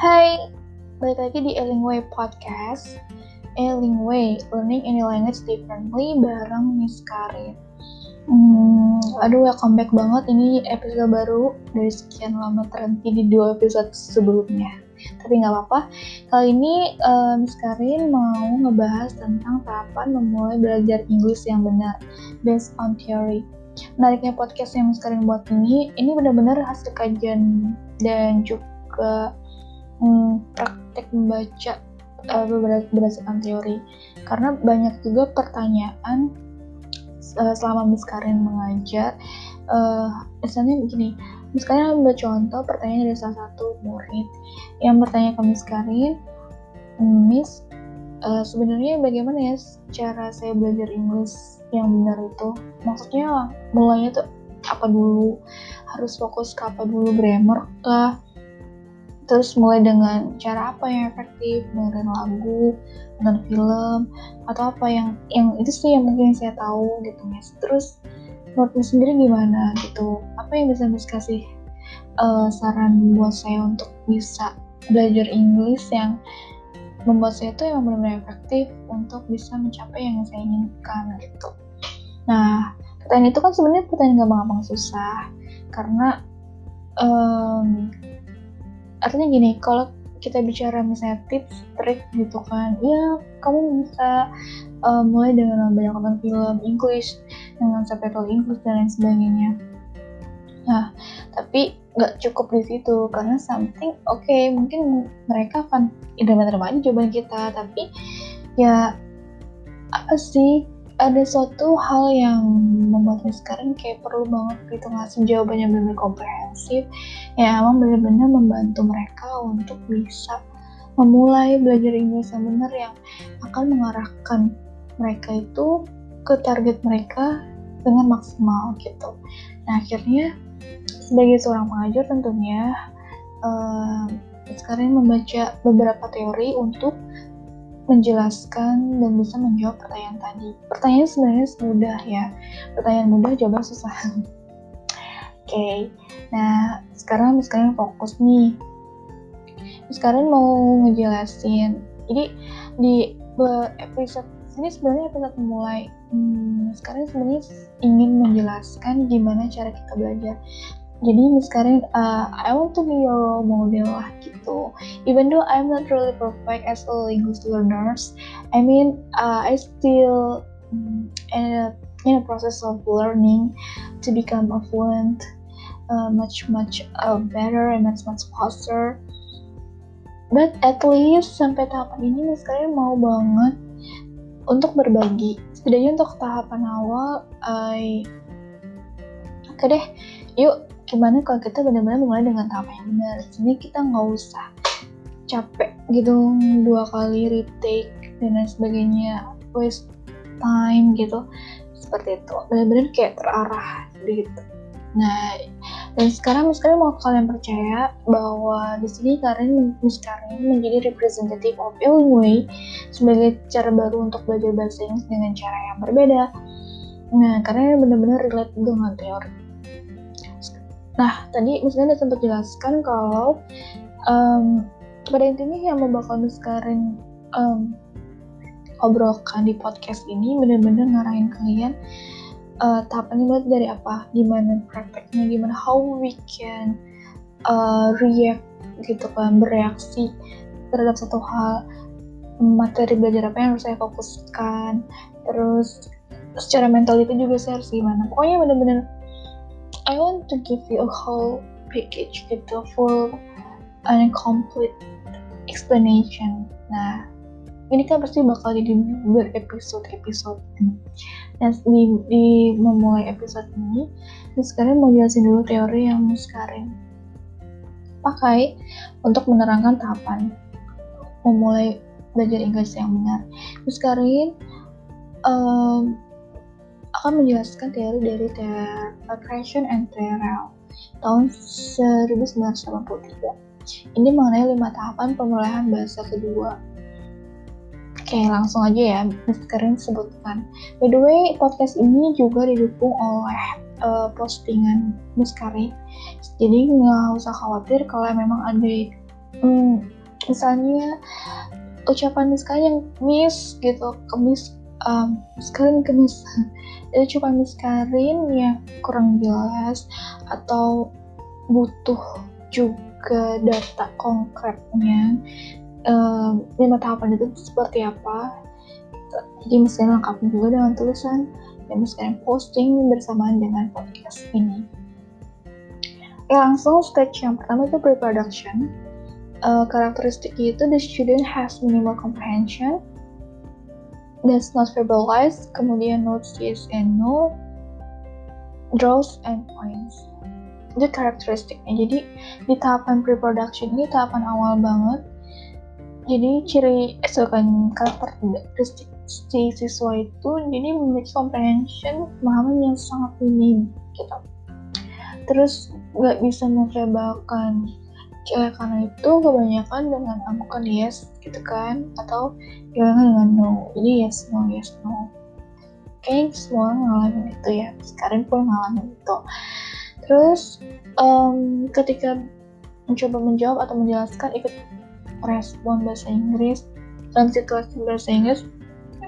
Hai, balik lagi di Elingway Podcast. Elingway, Learning Any Language Differently bareng Miss Karin. Hmm, Aduh, welcome back banget, ini episode baru dari sekian lama terhenti di dua episode sebelumnya. Tapi nggak apa-apa, kali ini uh, Miss Karin mau ngebahas tentang tahapan memulai belajar Inggris yang benar Based on theory. Menariknya podcast yang Miss Karin buat ini, ini benar-benar hasil kajian dan juga hmm, praktek membaca uh, berdasarkan teori. Karena banyak juga pertanyaan uh, selama Miss Karin mengajar uh, misalnya begini Miss Karin ambil contoh pertanyaan dari salah satu murid yang bertanya ke Miss Karin Miss uh, sebenarnya bagaimana ya cara saya belajar Inggris yang benar itu? Maksudnya mulainya tuh apa dulu? Harus fokus ke apa dulu? Grammar kah terus mulai dengan cara apa yang efektif dengerin lagu nonton film atau apa yang yang itu sih yang mungkin saya tahu gitu guys terus menurutmu sendiri gimana gitu? Apa yang bisa Miss kasih uh, saran buat saya untuk bisa belajar Inggris yang membuat saya tuh yang benar-benar efektif untuk bisa mencapai yang saya inginkan gitu? Nah pertanyaan itu kan sebenarnya pertanyaan gampang-gampang susah karena um, artinya gini kalau kita bicara misalnya tips trik gitu kan ya kamu bisa uh, mulai dengan banyak nonton film English dengan subtitle English dan lain sebagainya. Nah tapi nggak cukup di situ karena something oke okay, mungkin mereka akan terima aja jawaban kita tapi ya apa sih ada suatu hal yang membuat sekarang kayak perlu banget gitu ngasih jawaban yang benar-benar komprehensif ya emang benar-benar membantu mereka untuk bisa memulai belajar Inggris yang benar yang akan mengarahkan mereka itu ke target mereka dengan maksimal gitu. Nah akhirnya sebagai seorang pengajar tentunya uh, sekarang membaca beberapa teori untuk menjelaskan dan bisa menjawab pertanyaan tadi. Pertanyaan sebenarnya mudah ya. Pertanyaan mudah, jawaban susah. Oke, okay. nah sekarang sekarang fokus nih. Sekarang mau ngejelasin. Jadi di episode ini sebenarnya episode mulai. Hmm, sekarang sebenarnya ingin menjelaskan gimana cara kita belajar jadi sekarang uh, I want to be your role model lah gitu. Even though I'm not really perfect as a English learners I mean uh, I still um, in a in a process of learning to become a fluent uh, much much uh, better and much much faster. But at least sampai tahapan ini sekarang mau banget untuk berbagi. Setidaknya untuk tahapan awal I oke deh yuk gimana kalau kita benar-benar mulai dengan tahap yang benar. Jadi kita nggak usah capek gitu dua kali retake dan lain sebagainya waste time gitu. Seperti itu. Benar-benar kayak terarah gitu. Nah dan sekarang sekarang mau kalian percaya bahwa di sini kalian sekarang menjadi representative of Illinois sebagai cara baru untuk belajar bahasa Inggris dengan cara yang berbeda. Nah karena benar-benar relate dengan teori Nah, tadi misalnya udah sempat jelaskan kalau um, pada intinya yang mau bakal sekarang um, obrolkan di podcast ini bener-bener ngarahin kalian uh, tahapannya mulai dari apa, gimana prakteknya, gimana how we can uh, react gitu kan, bereaksi terhadap satu hal materi belajar apa yang harus saya fokuskan, terus secara mental itu juga saya harus gimana. Pokoknya bener-bener I want to give you a whole package gitu, full and complete explanation. Nah, ini kan pasti bakal jadi berepisode-episode. Dan di, di memulai episode ini, sekarang mau jelasin dulu teori yang sekarang pakai untuk menerangkan tahapan memulai belajar Inggris yang benar. Sekarang um, akan menjelaskan teori dari Creation and Terrell tahun 1983. Ini mengenai lima tahapan pemulihan bahasa kedua. Oke, langsung aja ya, sekarang sebutkan. By the way, podcast ini juga didukung oleh uh, postingan Muskari. Jadi nggak usah khawatir kalau memang ada hmm, misalnya ucapan misalnya yang miss gitu kemis um, miskarin kemis itu cuma miskarin yang kurang jelas atau butuh juga data konkretnya. Um, lima tahapan itu seperti apa? Jadi misalnya lengkapin juga dengan tulisan dan misalnya posting bersamaan dengan podcast ini. Ya, langsung stage yang pertama itu pre-production. Uh, karakteristik itu the student has minimal comprehension that's not verbalized kemudian notes yes and no draws and points. Itu karakteristiknya. Jadi di tahapan pre-production ini tahapan awal banget. Jadi ciri eh, karakteristik si siswa itu jadi memiliki comprehension pemahaman yang sangat minim gitu. Terus nggak bisa memverbalkan cewek karena itu kebanyakan dengan amukan yes gitu kan? Atau kebanyakan dengan no? Jadi yes no yes no. Oke, semua ngalamin itu ya. Sekarang pun ngalamin itu. Terus um, ketika mencoba menjawab atau menjelaskan ikut respon bahasa Inggris dalam situasi bahasa Inggris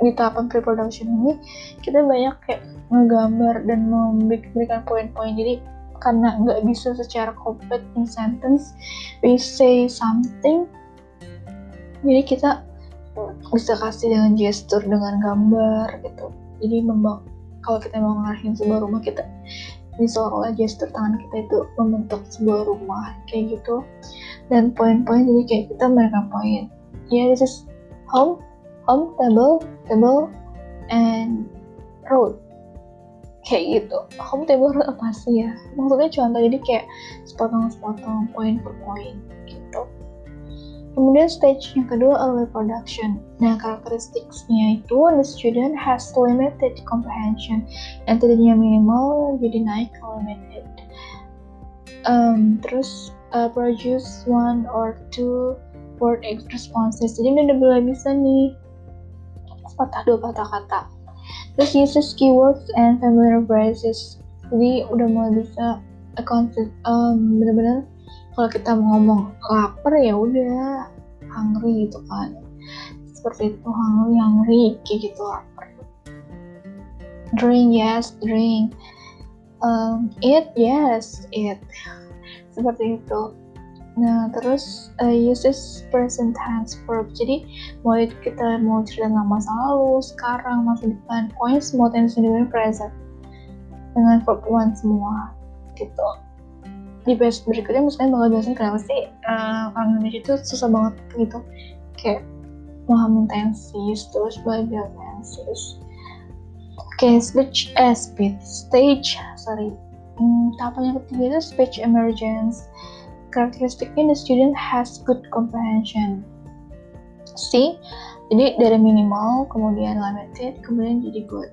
di tahapan pre-production ini kita banyak kayak ngegambar dan memberikan poin-poin. Jadi karena nggak bisa secara complete in sentence we say something. Jadi kita bisa kasih dengan gestur dengan gambar gitu. Jadi membawa kalau kita mau ngarahin sebuah rumah kita ini seolah-olah gestur tangan kita itu membentuk sebuah rumah kayak gitu. Dan poin-poin jadi kayak kita mereka poin. Ya yeah, this is home home table table and road kayak gitu. Home table apa sih ya? Maksudnya contoh jadi kayak sepotong-sepotong poin per poin gitu. Kemudian stage yang kedua early production. Nah karakteristiknya itu the student has limited comprehension. Yang tadinya minimal jadi naik ke limited. Um, terus uh, produce one or two word responses. Jadi udah boleh bisa nih patah dua patah kata terus uses keywords and familiar phrases jadi udah mulai bisa konsep um, bener-bener kalau kita mau ngomong lapar ya udah hungry gitu kan. Seperti itu hungry hungry kayak gitu lapar. Drink yes drink. Um, eat yes eat. Seperti itu Nah, terus uh, uses present tense verb. Jadi, mau kita mau cerita tentang masa lalu, sekarang, masa depan, pokoknya semua tense dengan present. Dengan verb one semua, gitu. Di base berikutnya, misalnya bakal jelasin kenapa sih uh, orang Indonesia itu susah banget gitu. Kayak memahami tenses, terus belajar tenses. Oke, okay, speech, eh, speech, stage, sorry. Hmm, tahapan yang ketiga itu speech emergence Characteristically, the student has good comprehension. C, jadi dari minimal, kemudian limited, kemudian jadi good.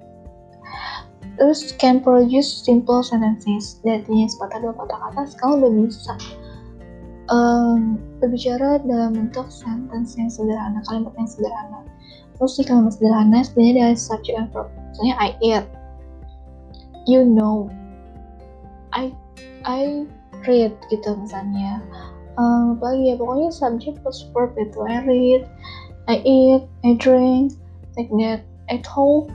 Terus can produce simple sentences. Artinya sepatah dua patah kata sekarang udah bisa um, berbicara dalam bentuk sentence yang sederhana, kalimat yang sederhana. Terus di kalimat sederhana sebenarnya dari subject and verb. Misalnya I eat, you know, I I read gitu misalnya. Um, lagi ya pokoknya subject plus verb itu I read I eat I drink like that I talk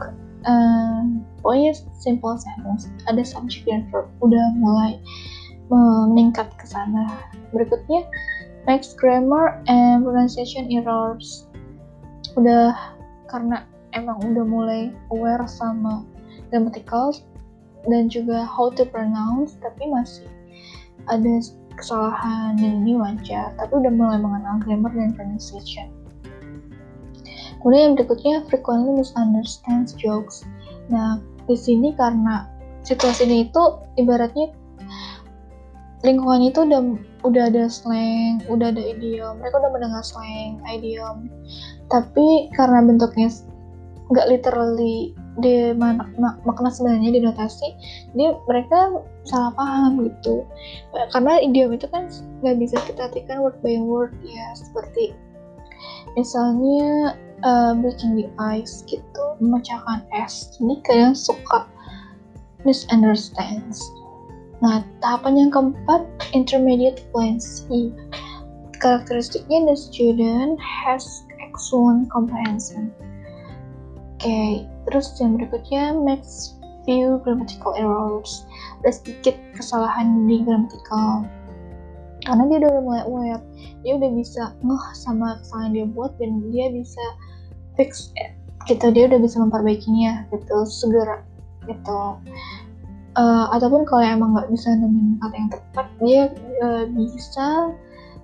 um, pokoknya simple sentence. Ada subject dan verb udah mulai meningkat ke sana. Berikutnya next grammar and pronunciation errors. Udah karena emang udah mulai aware sama grammatical dan juga how to pronounce tapi masih ada kesalahan dan ini wajar, tapi udah mulai mengenal grammar dan pronunciation. Kemudian yang berikutnya frequently misunderstands jokes. Nah, di sini karena situasi ini itu ibaratnya lingkungan itu udah udah ada slang, udah ada idiom, mereka udah mendengar slang, idiom. Tapi karena bentuknya nggak literally di mak makna sebenarnya di notasi jadi mereka salah paham gitu. Karena idiom itu kan nggak bisa kita artikan word by word ya seperti misalnya uh, breaking the ice gitu memecahkan es. Ini kalian suka misunderstands. Nah tahapan yang keempat intermediate fluency Karakteristiknya the student has excellent comprehension. Okay. terus yang berikutnya makes few grammatical errors. Ada sedikit kesalahan di grammatical. Karena dia udah mulai aware, dia udah bisa ngeh sama kesalahan dia buat dan dia bisa fix it. Gitu, dia udah bisa memperbaikinya gitu segera gitu uh, ataupun kalau emang nggak bisa nemuin kata yang tepat dia uh, bisa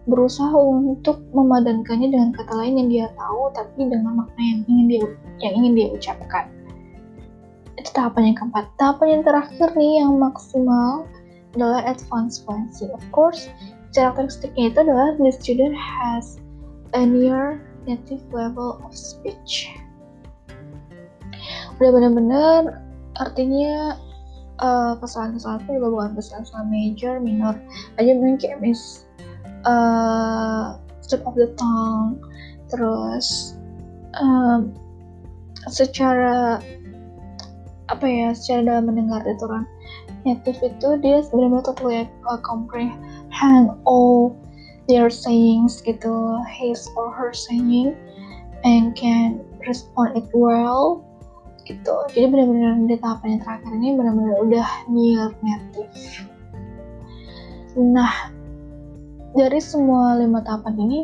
berusaha untuk memadankannya dengan kata lain yang dia tahu tapi dengan makna yang ingin dia yang ingin dia ucapkan. Itu tahapan yang keempat. Tahapan yang terakhir nih yang maksimal adalah advanced fluency of course karakteristiknya itu adalah the student has a near native level of speech. Udah benar-benar artinya uh, kesalahan-kesalahan itu juga bukan kesalahan major, minor. Aja mungkin kayak miss uh, slip of the tongue terus um, secara apa ya secara dalam mendengar itu kan native itu dia benar-benar totally uh, comprehend all their sayings gitu his or her saying and can respond it well gitu. Jadi benar-benar di tahapan yang terakhir ini benar-benar udah near native nah dari semua lima tahapan ini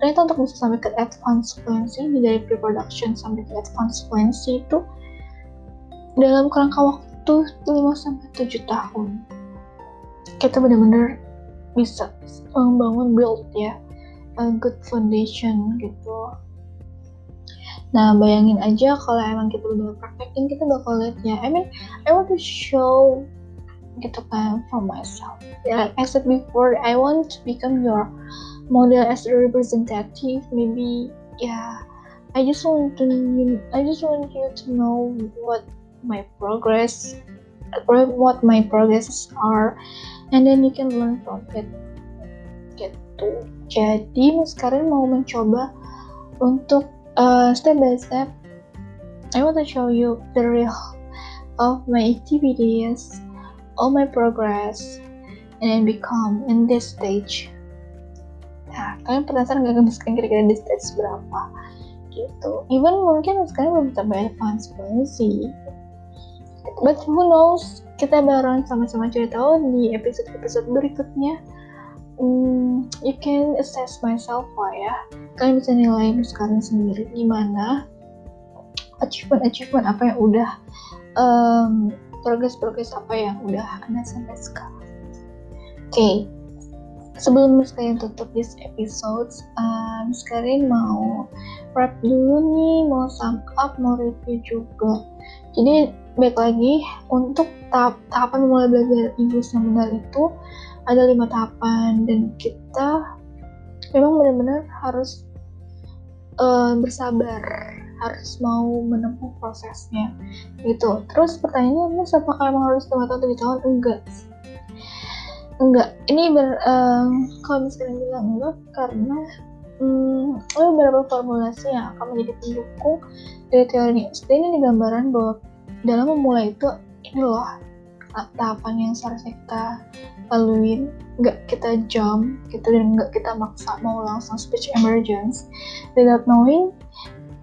ternyata untuk bisa sampai ke advanced fluency dari pre-production sampai ke advanced fluency itu dalam kerangka waktu 5 sampai 7 tahun kita benar-benar bisa membangun build ya a good foundation gitu Nah, bayangin aja kalau emang kita udah praktekin, kita bakal lihat ya. I mean, I want to show gitu kan for myself. Yeah, I said before, I want to become your model as a representative. Maybe, yeah, I just want to, I just want you to know what my progress, what my progresses are, and then you can learn from it. Gitu. Jadi, sekarang mau mencoba untuk uh, step by step I want to show you the real of my activities all my progress and become in this stage. Nah kalian penasaran gak misalkan kira-kira di stage berapa? Gitu. Even mungkin sekarang belum sampai advance banget sih. But who knows? Kita bareng sama-sama cari tahu di episode-episode berikutnya. Hmm, you can assess myself lah ya. Kalian bisa nilai sekarang sendiri gimana? Achievement achievement apa yang udah um, progress apa yang udah anda sampai sekarang. Oke okay. sebelum kalian tutup this episode um, sekarang mau wrap dulu nih mau sum up mau review juga. Jadi baik lagi untuk tahap tahapan mulai belajar Inggris yang benar itu ada lima tahapan. Dan kita memang benar-benar harus uh, bersabar harus mau menempuh prosesnya gitu. Terus pertanyaannya mas apakah emang harus lima tahun tujuh tahun enggak. Enggak. Ini ber uh, kalau misalnya bilang enggak karena hmm, ada beberapa formulasi yang akan menjadi pendukung dari teori ini. Di gambaran bahwa dalam memulai itu ini loh tahapan yang seharusnya kita laluin. Nggak kita jump gitu dan nggak kita maksa mau langsung speech emergence. Without knowing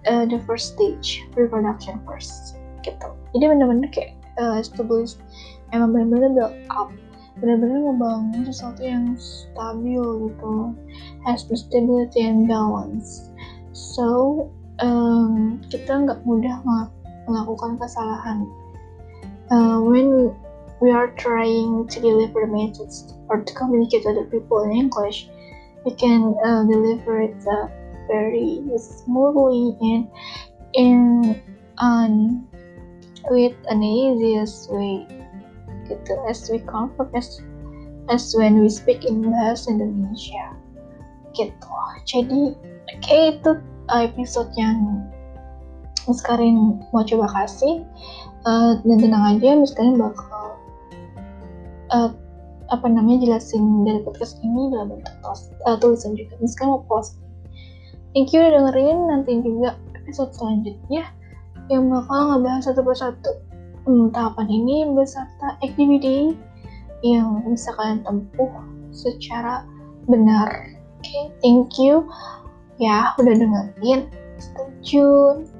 uh, the first stage reproduction first gitu. Jadi benar-benar kayak uh, establish emang benar-benar build up benar-benar ngebangun sesuatu yang stabil gitu has the stability and balance. So um, kita nggak mudah melakukan kesalahan. Uh, when we are trying to deliver the message or to communicate to other people in English, we can uh, deliver it uh, very smoothly and in on with an easiest way gitu as we comfort as as when we speak in bahasa Indonesia gitu jadi kayak itu episode yang sekarang mau coba kasih uh, dan tenang aja sekarang bakal uh, apa namanya jelasin dari podcast ini dalam bentuk uh, tulisan juga. Ini sekarang mau post. Thank you udah dengerin. Nanti juga episode selanjutnya yang bakal ngebahas satu persatu hmm, tahapan ini beserta activity yang bisa kalian tempuh secara benar. Okay, thank you. Ya udah dengerin. Stay tune